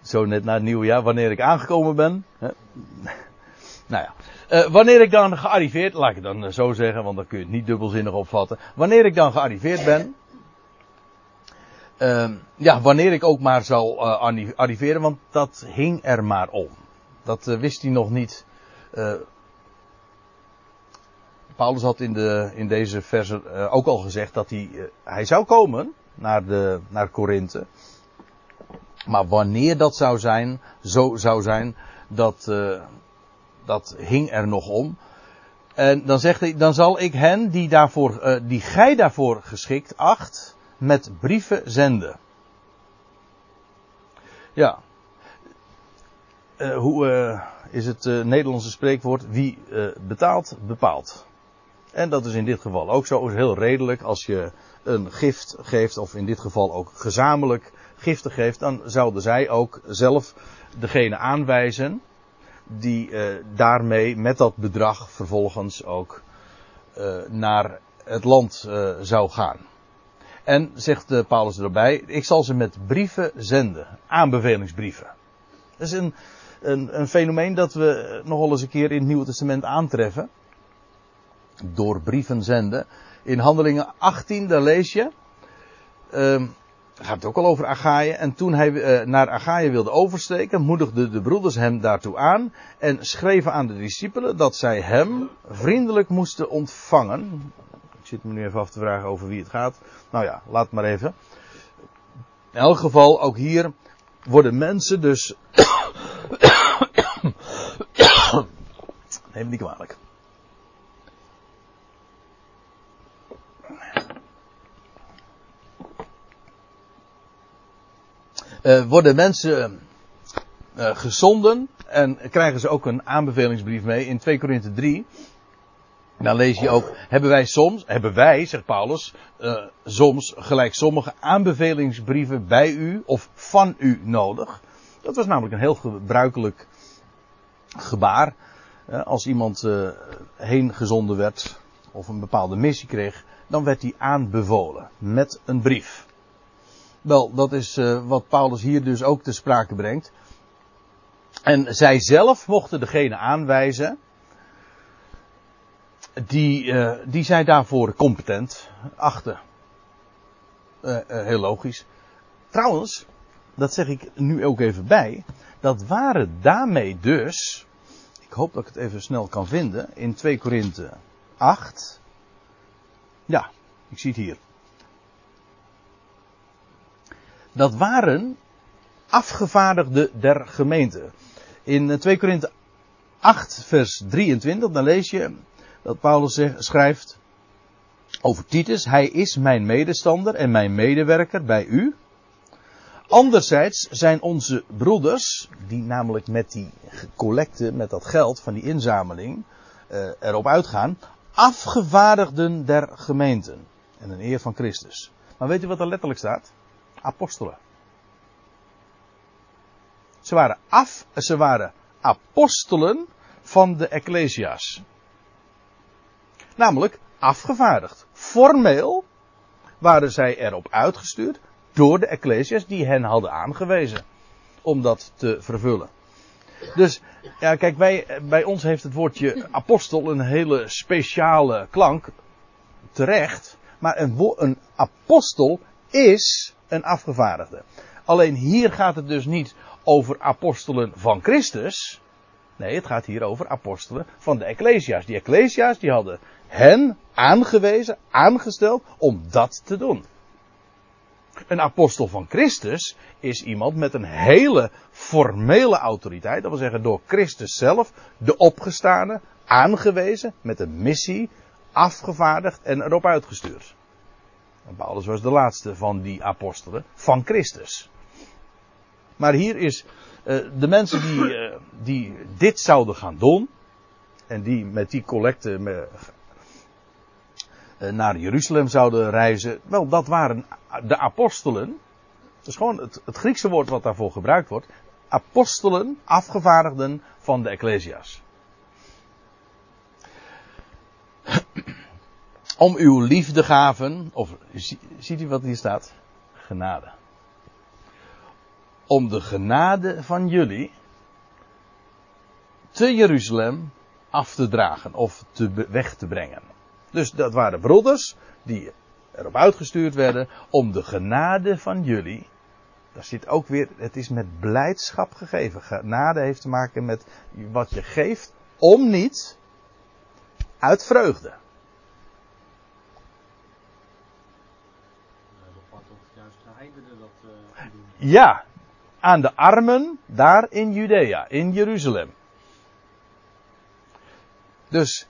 zo net na het nieuwe jaar, wanneer ik aangekomen ben. Hè? nou ja, uh, wanneer ik dan gearriveerd, laat ik het dan zo zeggen, want dan kun je het niet dubbelzinnig opvatten. Wanneer ik dan gearriveerd ben, uh, ja, wanneer ik ook maar zal uh, arriveren, want dat hing er maar om. Dat wist hij nog niet. Paulus had in, de, in deze verse ook al gezegd dat hij, hij zou komen naar, de, naar Korinthe. Maar wanneer dat zou zijn, zo zou zijn, dat, dat hing er nog om. En dan zegt hij, dan zal ik hen die, daarvoor, die gij daarvoor geschikt acht, met brieven zenden. Ja. Uh, hoe is het Nederlandse spreekwoord? Wie betaalt, bepaalt. En dat is in dit geval ook zo. Is heel redelijk. Als je een gift geeft, of in dit geval ook gezamenlijk giften geeft, dan zouden zij ook zelf degene aanwijzen die daarmee met dat bedrag vervolgens ook naar het land zou gaan. En zegt Paulus erbij, ik zal ze met brieven zenden. Aanbevelingsbrieven. Dat is een, een, een fenomeen dat we nogal eens een keer in het Nieuwe Testament aantreffen. Door brieven zenden. In Handelingen 18, daar lees je. Uh, gaat het ook al over Agaïe. En toen hij uh, naar Agaïe wilde oversteken, moedigden de broeders hem daartoe aan. En schreven aan de discipelen dat zij hem vriendelijk moesten ontvangen zit me nu even af te vragen over wie het gaat. Nou ja, laat maar even. In elk geval, ook hier worden mensen dus. Neem niet kwalijk. Uh, worden mensen uh, gezonden en krijgen ze ook een aanbevelingsbrief mee in 2 Korinthe 3. Dan lees je ook, hebben wij soms, hebben wij, zegt Paulus, soms gelijk sommige aanbevelingsbrieven bij u of van u nodig. Dat was namelijk een heel gebruikelijk gebaar. Als iemand heen gezonden werd of een bepaalde missie kreeg, dan werd hij aanbevolen met een brief. Wel, dat is wat Paulus hier dus ook te sprake brengt. En zij zelf mochten degene aanwijzen die, uh, die zij daarvoor competent achten. Uh, heel logisch. Trouwens, dat zeg ik nu ook even bij. Dat waren daarmee dus. Ik hoop dat ik het even snel kan vinden. In 2 Korinthe 8. Ja, ik zie het hier. Dat waren afgevaardigden der gemeente. In 2 Korinthe 8, vers 23, dan lees je dat Paulus schrijft over Titus. Hij is mijn medestander en mijn medewerker bij u. Anderzijds zijn onze broeders, die namelijk met die collecte, met dat geld van die inzameling, uh, erop uitgaan, afgevaardigden der gemeenten. En een eer van Christus. Maar weet u wat er letterlijk staat? Apostelen. Ze waren af, ze waren apostelen van de Ecclesia's. Namelijk afgevaardigd. Formeel waren zij erop uitgestuurd door de Ecclesias die hen hadden aangewezen om dat te vervullen. Dus, ja, kijk, wij, bij ons heeft het woordje apostel een hele speciale klank. Terecht. Maar een, een apostel is een afgevaardigde. Alleen hier gaat het dus niet over apostelen van Christus. Nee, het gaat hier over apostelen van de Ecclesia's. Die Ecclesia's die hadden hen aangewezen, aangesteld om dat te doen. Een apostel van Christus is iemand met een hele formele autoriteit. Dat wil zeggen door Christus zelf, de opgestane, aangewezen, met een missie, afgevaardigd en erop uitgestuurd. En Paulus was de laatste van die apostelen van Christus. Maar hier is uh, de mensen die, uh, die dit zouden gaan doen. En die met die collecte me, uh, naar Jeruzalem zouden reizen. Wel, dat waren de apostelen. Dat is gewoon het, het Griekse woord wat daarvoor gebruikt wordt. Apostelen, afgevaardigden van de Ecclesia's. Om uw liefdegaven, of ziet u wat hier staat? Genade om de genade van jullie te Jeruzalem af te dragen of te weg te brengen. Dus dat waren broeders die erop uitgestuurd werden om de genade van jullie. Daar zit ook weer, het is met blijdschap gegeven. Genade heeft te maken met wat je geeft om niet uit vreugde. Ja, aan de armen daar in Judea, in Jeruzalem. Dus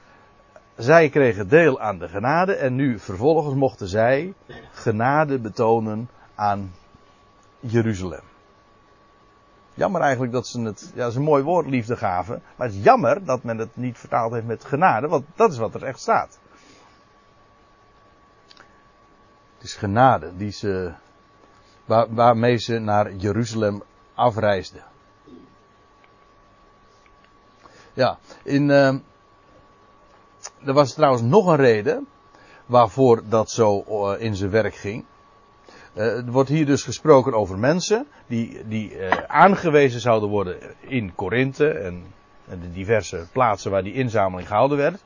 zij kregen deel aan de genade en nu vervolgens mochten zij genade betonen aan Jeruzalem. Jammer eigenlijk dat ze het, ja, dat is een mooi woord, liefde gaven. Maar het is jammer dat men het niet vertaald heeft met genade, want dat is wat er echt staat. Het is genade die ze waar, waarmee ze naar Jeruzalem afreisden. Ja, in, uh, er was trouwens nog een reden waarvoor dat zo uh, in zijn werk ging. Uh, er wordt hier dus gesproken over mensen die, die uh, aangewezen zouden worden in Korinthe en, en de diverse plaatsen waar die inzameling gehouden werd.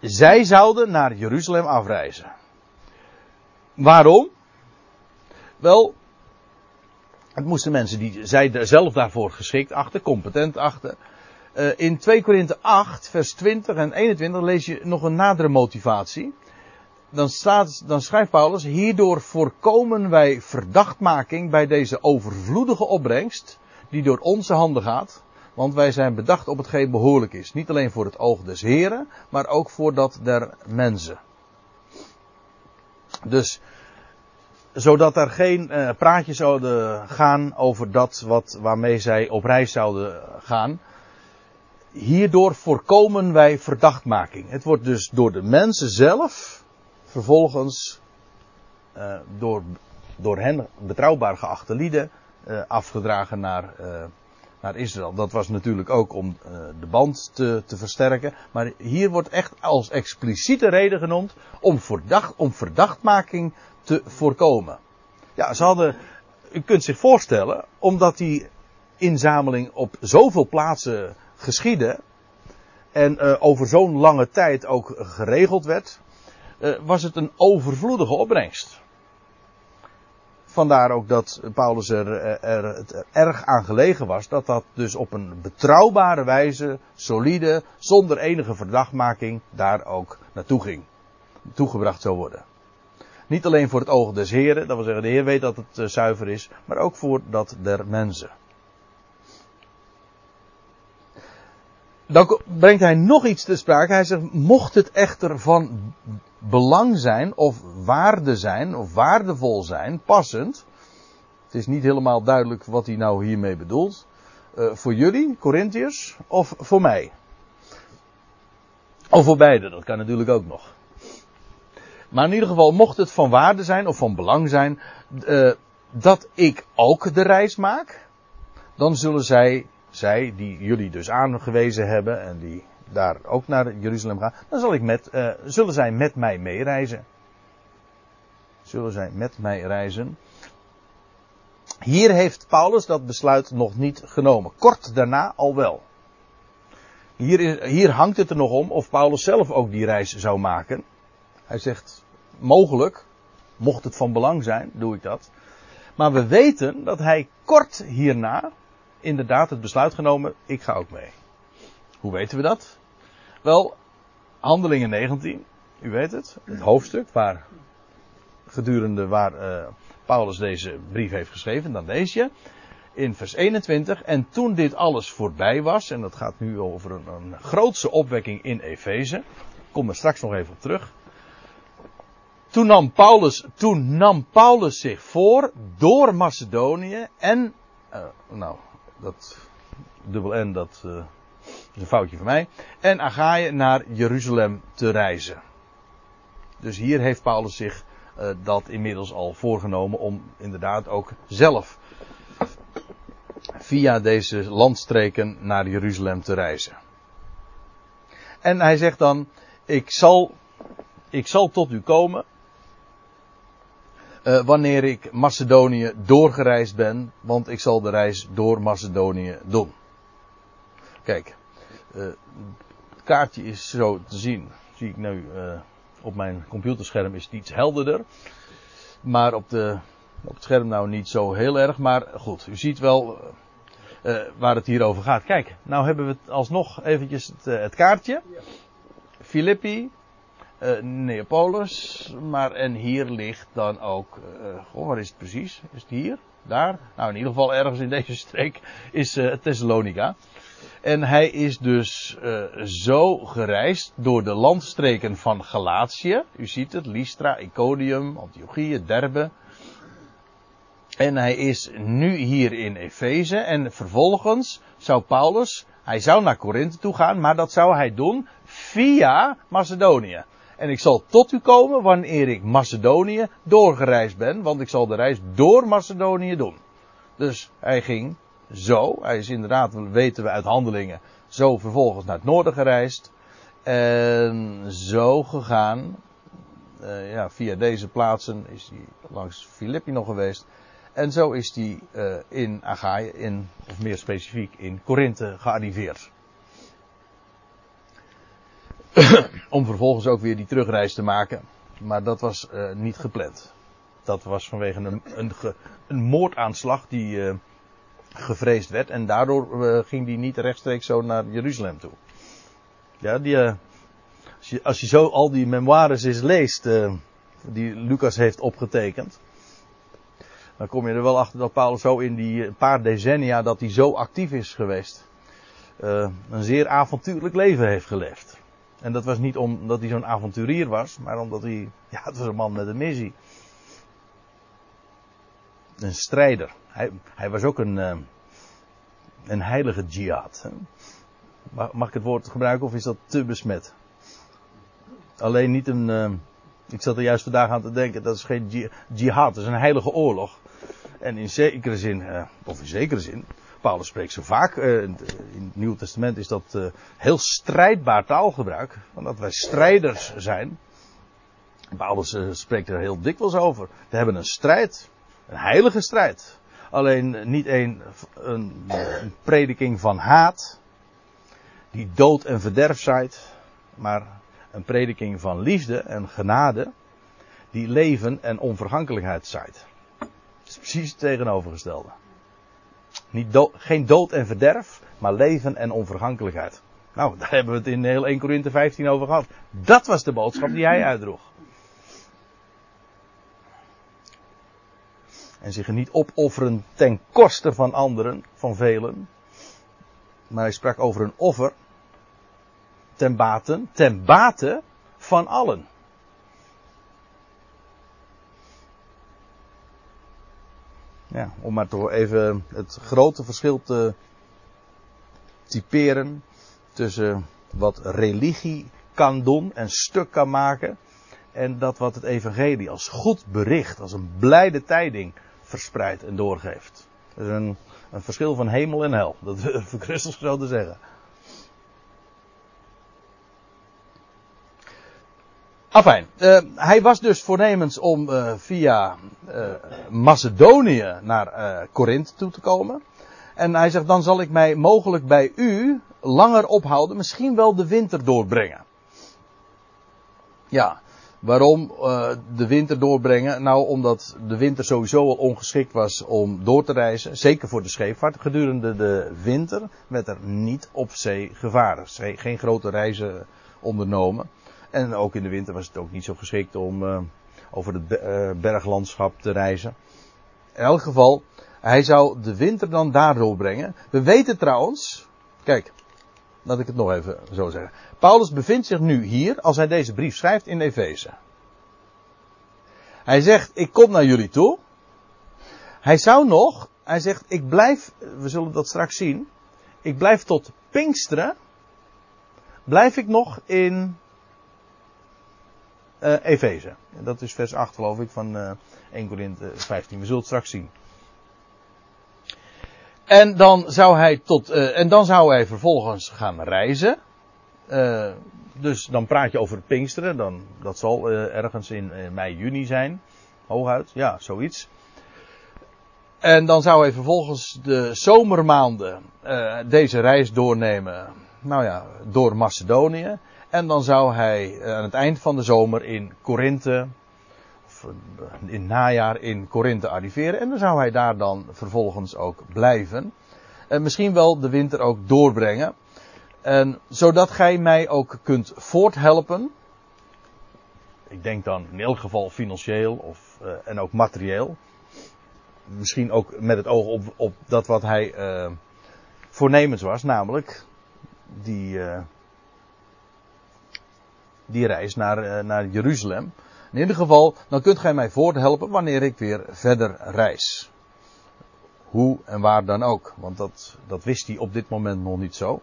Zij zouden naar Jeruzalem afreizen. Waarom? Wel, het moesten mensen die zij zelf daarvoor geschikt achten, competent achten. Uh, in 2 Korinthe 8, vers 20 en 21 lees je nog een nadere motivatie. Dan, staat, dan schrijft Paulus, hierdoor voorkomen wij verdachtmaking bij deze overvloedige opbrengst, die door onze handen gaat. Want wij zijn bedacht op hetgeen behoorlijk is. Niet alleen voor het oog des Heren, maar ook voor dat der mensen. Dus zodat er geen uh, praatjes zouden gaan over dat wat, waarmee zij op reis zouden gaan. Hierdoor voorkomen wij verdachtmaking. Het wordt dus door de mensen zelf vervolgens uh, door, door hen betrouwbaar geachte lieden afgedragen naar, naar Israël. Dat was natuurlijk ook om de band te, te versterken. Maar hier wordt echt als expliciete reden genoemd om, verdacht, om verdachtmaking te voorkomen. Ja, ze hadden, u kunt zich voorstellen, omdat die inzameling op zoveel plaatsen geschiedde en uh, over zo'n lange tijd ook geregeld werd, uh, was het een overvloedige opbrengst. Vandaar ook dat Paulus er, er, er, erg aan gelegen was dat dat dus op een betrouwbare wijze, solide, zonder enige verdachtmaking daar ook naartoe ging. Toegebracht zou worden. Niet alleen voor het oog des Heren, dat wil zeggen de Heer weet dat het uh, zuiver is, maar ook voor dat der mensen. Dan brengt hij nog iets te sprake. Hij zegt, mocht het echter van belang zijn, of waarde zijn, of waardevol zijn, passend. Het is niet helemaal duidelijk wat hij nou hiermee bedoelt. Uh, voor jullie, Corinthiërs, of voor mij? Of voor beide, dat kan natuurlijk ook nog. Maar in ieder geval, mocht het van waarde zijn of van belang zijn uh, dat ik ook de reis maak, dan zullen zij, zij die jullie dus aangewezen hebben en die daar ook naar Jeruzalem gaan, dan zal ik met, uh, zullen zij met mij meereizen. Zullen zij met mij reizen. Hier heeft Paulus dat besluit nog niet genomen. Kort daarna al wel. Hier, hier hangt het er nog om of Paulus zelf ook die reis zou maken. Hij zegt, mogelijk, mocht het van belang zijn, doe ik dat. Maar we weten dat hij kort hierna, inderdaad het besluit genomen, ik ga ook mee. Hoe weten we dat? Wel, Handelingen 19, u weet het, het hoofdstuk waar gedurende waar uh, Paulus deze brief heeft geschreven, dan lees je in vers 21. En toen dit alles voorbij was, en dat gaat nu over een, een grootse opwekking in Efeze, kom er straks nog even op terug. Toen nam Paulus, toen nam Paulus zich voor door Macedonië en, uh, nou, dat dubbel N, dat uh, is een foutje van mij, en Agaïe naar Jeruzalem te reizen. Dus hier heeft Paulus zich uh, dat inmiddels al voorgenomen om inderdaad ook zelf via deze landstreken naar Jeruzalem te reizen. En hij zegt dan, ik zal, ik zal tot u komen uh, wanneer ik Macedonië doorgereisd ben, want ik zal de reis door Macedonië doen. Kijk, uh, het kaartje is zo te zien, zie ik nu uh, op mijn computerscherm is het iets helderder. Maar op, de, op het scherm nou niet zo heel erg. Maar goed, u ziet wel waar het hier over gaat. Kijk, nou hebben we het alsnog eventjes het, het kaartje. Filippi, uh, Neapolis, maar en hier ligt dan ook, goh, waar is het precies? Is het hier? Daar? Nou, in ieder geval ergens in deze streek is Thessalonica. En hij is dus uh, zo gereisd door de landstreken van Galatië. U ziet het, Lystra, Iconium, Antiochië, Derbe. En hij is nu hier in Efeze. En vervolgens zou Paulus, hij zou naar Korinthe toe gaan, maar dat zou hij doen via Macedonië. En ik zal tot u komen wanneer ik Macedonië doorgereisd ben, want ik zal de reis door Macedonië doen. Dus hij ging zo. Hij is inderdaad, weten we uit handelingen, zo vervolgens naar het noorden gereisd. En zo gegaan. Uh, ja, via deze plaatsen is hij langs Filippi nog geweest. En zo is hij uh, in Achaïe, in, of meer specifiek in Korinthe, gearriveerd. Om vervolgens ook weer die terugreis te maken. Maar dat was uh, niet gepland. Dat was vanwege een, een, een moordaanslag die gevreesd werd. En daardoor uh, ging die niet rechtstreeks zo naar Jeruzalem toe. Ja, die, uh, als, je, als je zo al die memoires eens leest, uh, die Lucas heeft opgetekend. Dan kom je er wel achter dat Paulus zo in die paar decennia dat hij zo actief is geweest. een zeer avontuurlijk leven heeft geleefd. En dat was niet omdat hij zo'n avonturier was, maar omdat hij, ja, het was een man met een missie. Een strijder. Hij, hij was ook een, uh, een heilige jihad. Mag, mag, ik het woord gebruiken of is dat te besmet? Alleen niet een. Uh, ik zat er juist vandaag aan te denken, dat is geen jihad, dat is een heilige oorlog. En in zekere zin, uh, of in zekere zin, Paulus spreekt zo vaak, in het Nieuwe Testament is dat heel strijdbaar taalgebruik, want dat wij strijders zijn. Paulus spreekt er heel dikwijls over. We hebben een strijd, een heilige strijd. Alleen niet een, een, een prediking van haat, die dood en verderf zaait, maar een prediking van liefde en genade, die leven en onvergankelijkheid zaait. Dat is precies het tegenovergestelde. Niet geen dood en verderf, maar leven en onvergankelijkheid. Nou, daar hebben we het in heel 1 Korinthe 15 over gehad. Dat was de boodschap die hij uitdroeg. En zich niet opofferen ten koste van anderen, van velen. Maar hij sprak over een offer. Ten bate, ten bate van allen. Ja, om maar toch even het grote verschil te typeren tussen wat religie kan doen en stuk kan maken en dat wat het evangelie als goed bericht, als een blijde tijding verspreidt en doorgeeft. Dat is een, een verschil van hemel en hel. Dat durf ik rustig zo te zeggen. Uh, hij was dus voornemens om uh, via uh, Macedonië naar Korinthe toe te komen. En hij zegt, dan zal ik mij mogelijk bij u langer ophouden, misschien wel de winter doorbrengen. Ja, Waarom de winter doorbrengen? Nou, omdat de winter sowieso al ongeschikt was om door te reizen. Zeker voor de scheepvaart. Gedurende de winter werd er niet op zee gevaren. Geen grote reizen ondernomen. En ook in de winter was het ook niet zo geschikt om uh, over het uh, berglandschap te reizen. In elk geval, hij zou de winter dan daar doorbrengen. We weten trouwens, kijk, laat ik het nog even zo zeggen. Paulus bevindt zich nu hier, als hij deze brief schrijft, in Efeze. Hij zegt, ik kom naar jullie toe. Hij zou nog, hij zegt, ik blijf, we zullen dat straks zien. Ik blijf tot Pinksteren. Blijf ik nog in uh, Efeze. Dat is vers 8 geloof ik van uh, 1 Korinthe 15. We zullen het straks zien. En dan zou hij tot, uh, en dan zou hij vervolgens gaan reizen. Dus dan praat je over Pinksteren. Dan, dat zal ergens in mei, juni zijn. Hooguit, ja, zoiets. En dan zou hij vervolgens de zomermaanden deze reis doornemen. Nou ja, door Macedonië. En dan zou hij aan het eind van de zomer in Korinthe in het najaar in Korinthe arriveren. En dan zou hij daar dan vervolgens ook blijven. En misschien wel de winter ook doorbrengen. En zodat gij mij ook kunt voorthelpen. Ik denk dan in elk geval financieel of, uh, en ook materieel. Misschien ook met het oog op, op dat wat hij uh, voornemens was, namelijk die, die reis naar, naar Jeruzalem. In ieder geval, dan kunt gij mij voorthelpen wanneer ik weer verder reis. Hoe en waar dan ook. Want dat, dat wist hij op dit moment nog niet zo.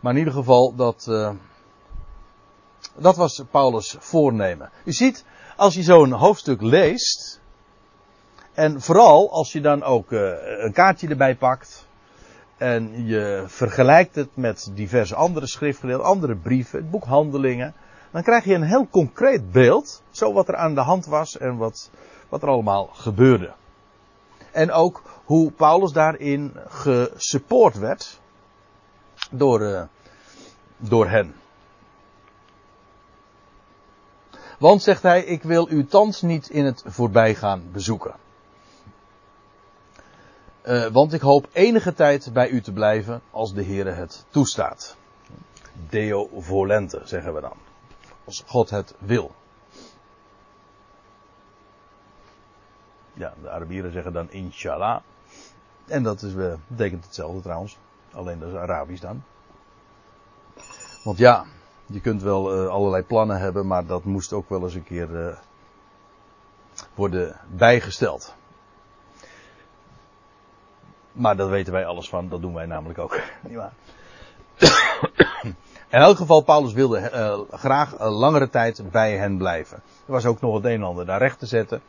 Maar in ieder geval, dat, uh, dat was Paulus' voornemen. U ziet, als je zo'n hoofdstuk leest. En vooral als je dan ook uh, een kaartje erbij pakt. En je vergelijkt het met diverse andere schriftgedeelten, andere brieven, het boek Handelingen dan krijg je een heel concreet beeld, zo wat er aan de hand was en wat, wat er allemaal gebeurde. En ook hoe Paulus daarin gesupport werd door, uh, door hen. Want, zegt hij, ik wil u thans niet in het voorbijgaan bezoeken. Uh, want ik hoop enige tijd bij u te blijven als de Heere het toestaat. Deo volente, zeggen we dan als God het wil. Ja, de Arabieren zeggen dan inshallah. En dat is, uh, betekent hetzelfde trouwens. Alleen dat is Arabisch dan. Want ja, je kunt wel uh, allerlei plannen hebben, maar dat moest ook wel eens een keer worden bijgesteld. Maar dat weten wij alles van, dat doen wij namelijk ook. In elk geval, Paulus wilde uh, graag een langere tijd bij hen blijven. Er was ook nog het een en ander daar recht te zetten.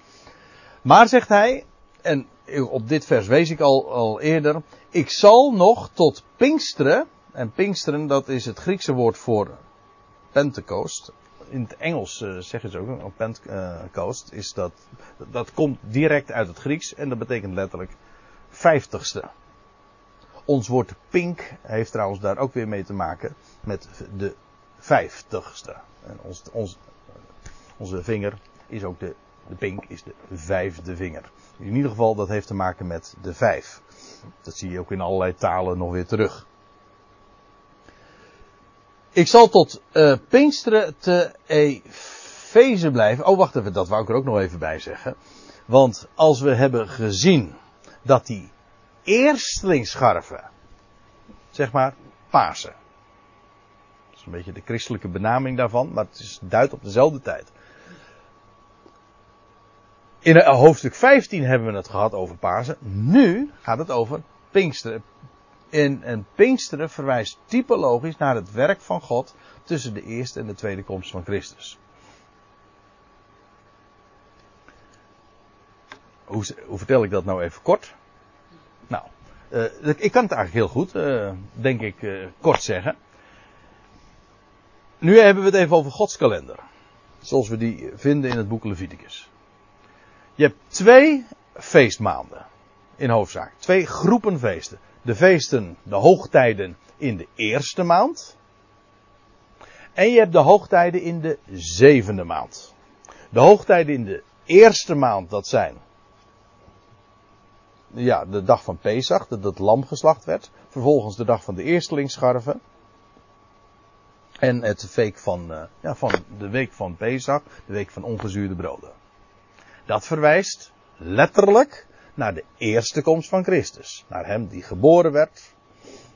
Maar zegt hij, en op dit vers wees ik al, al eerder, ik zal nog tot Pinksteren, en Pinksteren dat is het Griekse woord voor Pentecost. In het Engels uh, zeggen ze ook, Pentecost, is dat, dat komt direct uit het Grieks en dat betekent letterlijk vijftigste. Ons woord pink heeft trouwens daar ook weer mee te maken met de vijftigste. En ons, ons, onze vinger is ook de, de pink is de vijfde vinger. In ieder geval dat heeft te maken met de vijf. Dat zie je ook in allerlei talen nog weer terug. Ik zal tot uh, Pinksteren te Efeze blijven. Oh, wacht even, dat wou ik er ook nog even bij zeggen. Want als we hebben gezien dat die eerstlingsscharven. Zeg maar Pasen. Dat is een beetje de christelijke benaming daarvan, maar het is, duidt op dezelfde tijd. In hoofdstuk 15 hebben we het gehad over Pasen. Nu gaat het over Pinksteren. En, en Pinksteren verwijst typologisch naar het werk van God tussen de eerste en de tweede komst van Christus. Hoe, hoe vertel ik dat nou even kort? Nou, uh, ik kan het eigenlijk heel goed, uh, denk ik, uh, kort zeggen. Nu hebben we het even over Gods kalender. Zoals we die vinden in het boek Leviticus. Je hebt twee feestmaanden. In hoofdzaak. Twee groepen feesten. De feesten, de hoogtijden in de eerste maand. En je hebt de hoogtijden in de zevende maand. De hoogtijden in de eerste maand, dat zijn. Ja, de dag van Pesach, dat het lam geslacht werd. Vervolgens de dag van de eerstelingsscharven. En het week van, uh, ja, van de week van Pesach, de week van ongezuurde broden. Dat verwijst letterlijk naar de eerste komst van Christus. Naar hem die geboren werd.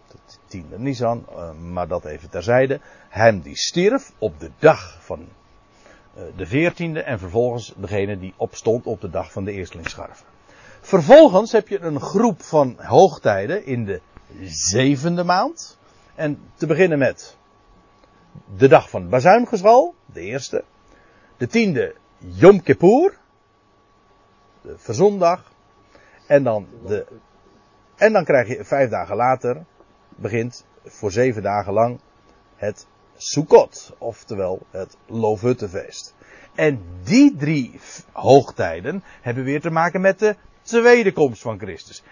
De tiende Nisan, uh, maar dat even terzijde. Hem die stierf op de dag van uh, de veertiende en vervolgens degene die opstond op de dag van de eerstelingsscharven. Vervolgens heb je een groep van hoogtijden in de zevende maand. En te beginnen met de dag van bazuingeschal, de eerste. De tiende Yom Kippur, de verzondag. En dan, de, en dan krijg je vijf dagen later, begint voor zeven dagen lang het Sukkot, oftewel het Loofhuttenfeest. En die drie hoogtijden hebben weer te maken met de tweede komst van Christus.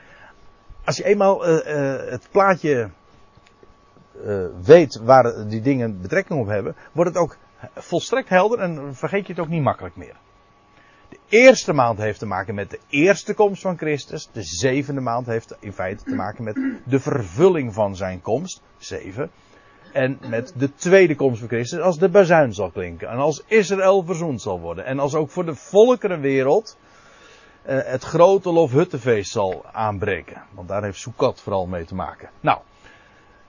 Als je eenmaal uh, uh, het plaatje uh, weet waar die dingen betrekking op hebben, wordt het ook volstrekt helder en vergeet je het ook niet makkelijk meer. De eerste maand heeft te maken met de eerste komst van Christus. De zevende maand heeft in feite te maken met de vervulling van zijn komst. Zeven. En met de tweede komst van Christus als de bazuin zal klinken. En als Israël verzoend zal worden. En als ook voor de volkerenwereld het grote Lofhuttenfeest zal aanbreken. Want daar heeft Sukkot vooral mee te maken. Nou,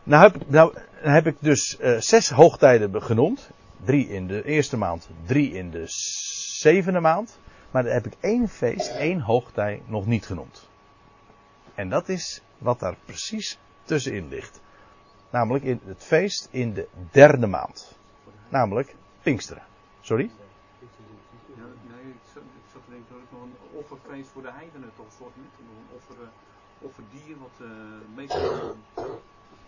nou heb, nou ik dus uh, zes hoogtijden genoemd. Drie in de eerste maand, drie in de zevende maand. Maar dan heb ik één feest, één hoogtij nog niet genoemd. En dat is wat daar precies tussenin ligt. Namelijk in het feest in de derde maand. Namelijk Pinksteren. Sorry? Ja, nee, ik zat, ik zat te denken dat ik nog een offerfeest voor de heidenen toch een soort met een offer, uh, offerdier wat uh, meestal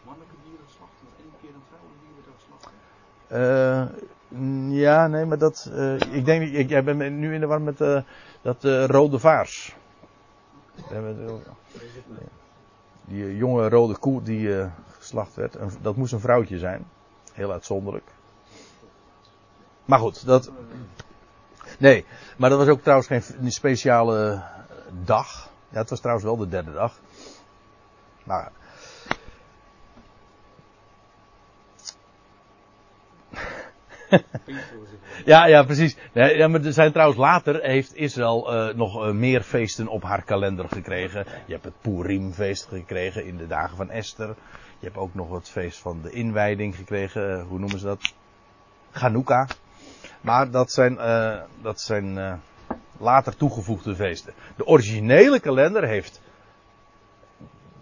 mannelijke dieren slachten, één keer een vrouwelijke dier wordt geslacht. Uh, ja, nee, maar dat. Uh, ik denk, ik, jij bent nu in de war met uh, dat rode vaars. Die jonge rode koe die geslacht werd. Dat moest een vrouwtje zijn. Heel uitzonderlijk. Maar goed, dat. Nee, maar dat was ook trouwens geen speciale dag. Ja, het was trouwens wel de derde dag. Maar ja, ja, precies. Ja, maar er zijn trouwens later heeft Israël uh, nog uh, meer feesten op haar kalender gekregen. Je hebt het Purimfeest gekregen in de dagen van Esther. Je hebt ook nog het feest van de inwijding gekregen. Uh, hoe noemen ze dat? Chanukka. Maar dat zijn, dat zijn later toegevoegde feesten. De originele kalender heeft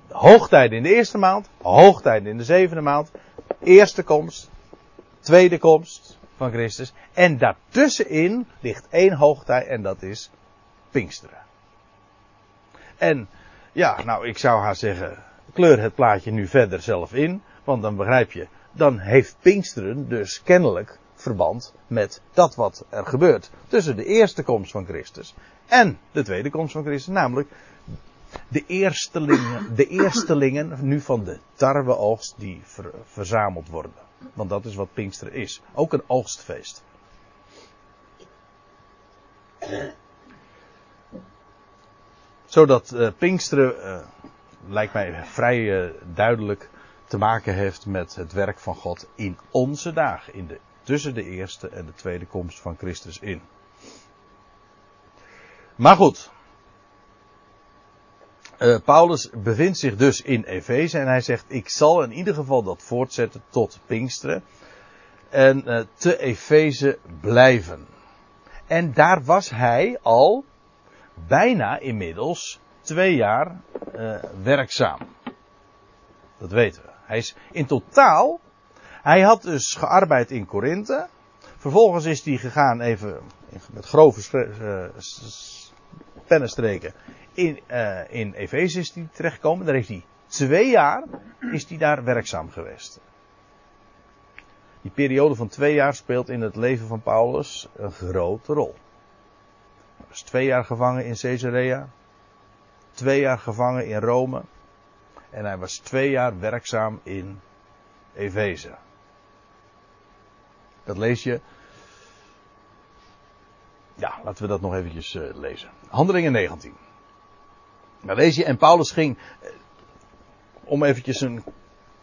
hoogtijden in de eerste maand, hoogtijden in de zevende maand, eerste komst, tweede komst van Christus. En daartussenin ligt één hoogtij en dat is Pinksteren. En ja, nou ik zou haar zeggen, kleur het plaatje nu verder zelf in, want dan begrijp je, dan heeft Pinksteren dus kennelijk verband met dat wat er gebeurt tussen de eerste komst van Christus en de tweede komst van Christus, namelijk de eerstelingen, de eerstelingen nu van de tarweoogst die ver, verzameld worden. Want dat is wat Pinkster is. Ook een oogstfeest. Zodat uh, Pinksteren, uh, lijkt mij vrij uh, duidelijk, te maken heeft met het werk van God in onze dagen. In de, tussen de eerste en de tweede komst van Christus in. Maar goed. Uh, Paulus bevindt zich dus in Efeze en hij zegt: Ik zal in ieder geval dat voortzetten tot Pinksteren. En uh, te Efeze blijven. En daar was hij al bijna inmiddels twee jaar uh, werkzaam. Dat weten we. Hij is in totaal. Hij had dus gearbeid in Korinthe. Vervolgens is hij gegaan even met grove pennenstreken in, uh, in Efeze is hij terechtgekomen. Daar heeft hij twee jaar is hij daar werkzaam geweest. Die periode van twee jaar speelt in het leven van Paulus een grote rol. Hij was twee jaar gevangen in Caesarea. Twee jaar gevangen in Rome. En hij was twee jaar werkzaam in Efeze. Dat lees je. Ja, laten we dat nog eventjes uh, lezen. Handelingen 19. Daar lees je, en Paulus ging, uh, om eventjes een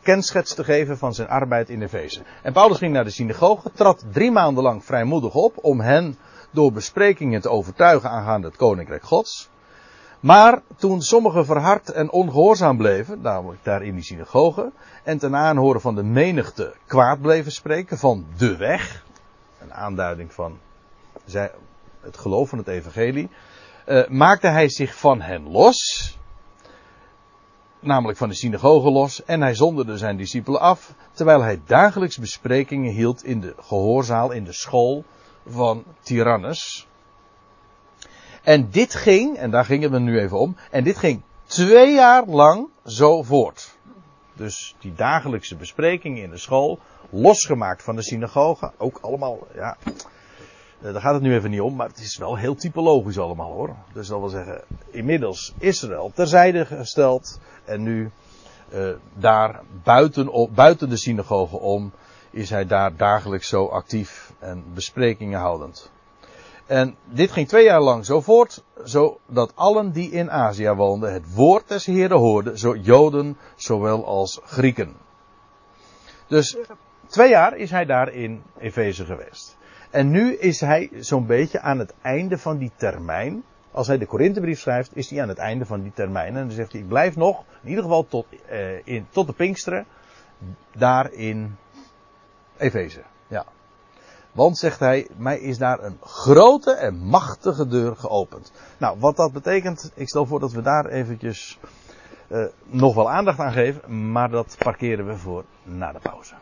kenschets te geven van zijn arbeid in Efeze. En Paulus ging naar de synagoge, trad drie maanden lang vrijmoedig op om hen door besprekingen te overtuigen aangaande het koninkrijk gods. Maar toen sommigen verhard en ongehoorzaam bleven, namelijk daar in die synagoge, en ten aanhoren van de menigte kwaad bleven spreken van de weg, een aanduiding van het geloof van het evangelie, uh, maakte hij zich van hen los, namelijk van de synagoge los, en hij zonderde zijn discipelen af, terwijl hij dagelijks besprekingen hield in de gehoorzaal, in de school van Tyrannus. En dit ging, en daar gingen we nu even om, en dit ging twee jaar lang zo voort. Dus die dagelijkse besprekingen in de school, losgemaakt van de synagoge, ook allemaal, ja, eh, daar gaat het nu even niet om, maar het is wel heel typologisch allemaal hoor. Dus dat wil zeggen, inmiddels Israël terzijde gesteld en nu uh, daar buiten, buiten de synagoge om is hij daar dagelijks zo actief en besprekingen houdend. En dit ging twee jaar lang zo voort, zodat allen die in Azië woonden het woord des Heren hoorden, zo Joden zowel als Grieken. Dus twee jaar is hij daar in Efeze geweest. En nu is hij zo'n beetje aan het einde van die termijn. Als hij de Korinthebrief schrijft, is hij aan het einde van die termijn. En dan zegt hij, ik blijf nog, in ieder geval tot, eh, in, tot de Pinksteren, daar in Efeze. Want, zegt hij, mij is daar een grote en machtige deur geopend. Nou, wat dat betekent, ik stel voor dat we daar eventjes uh, nog wel aandacht aan geven, maar dat parkeren we voor na de pauze.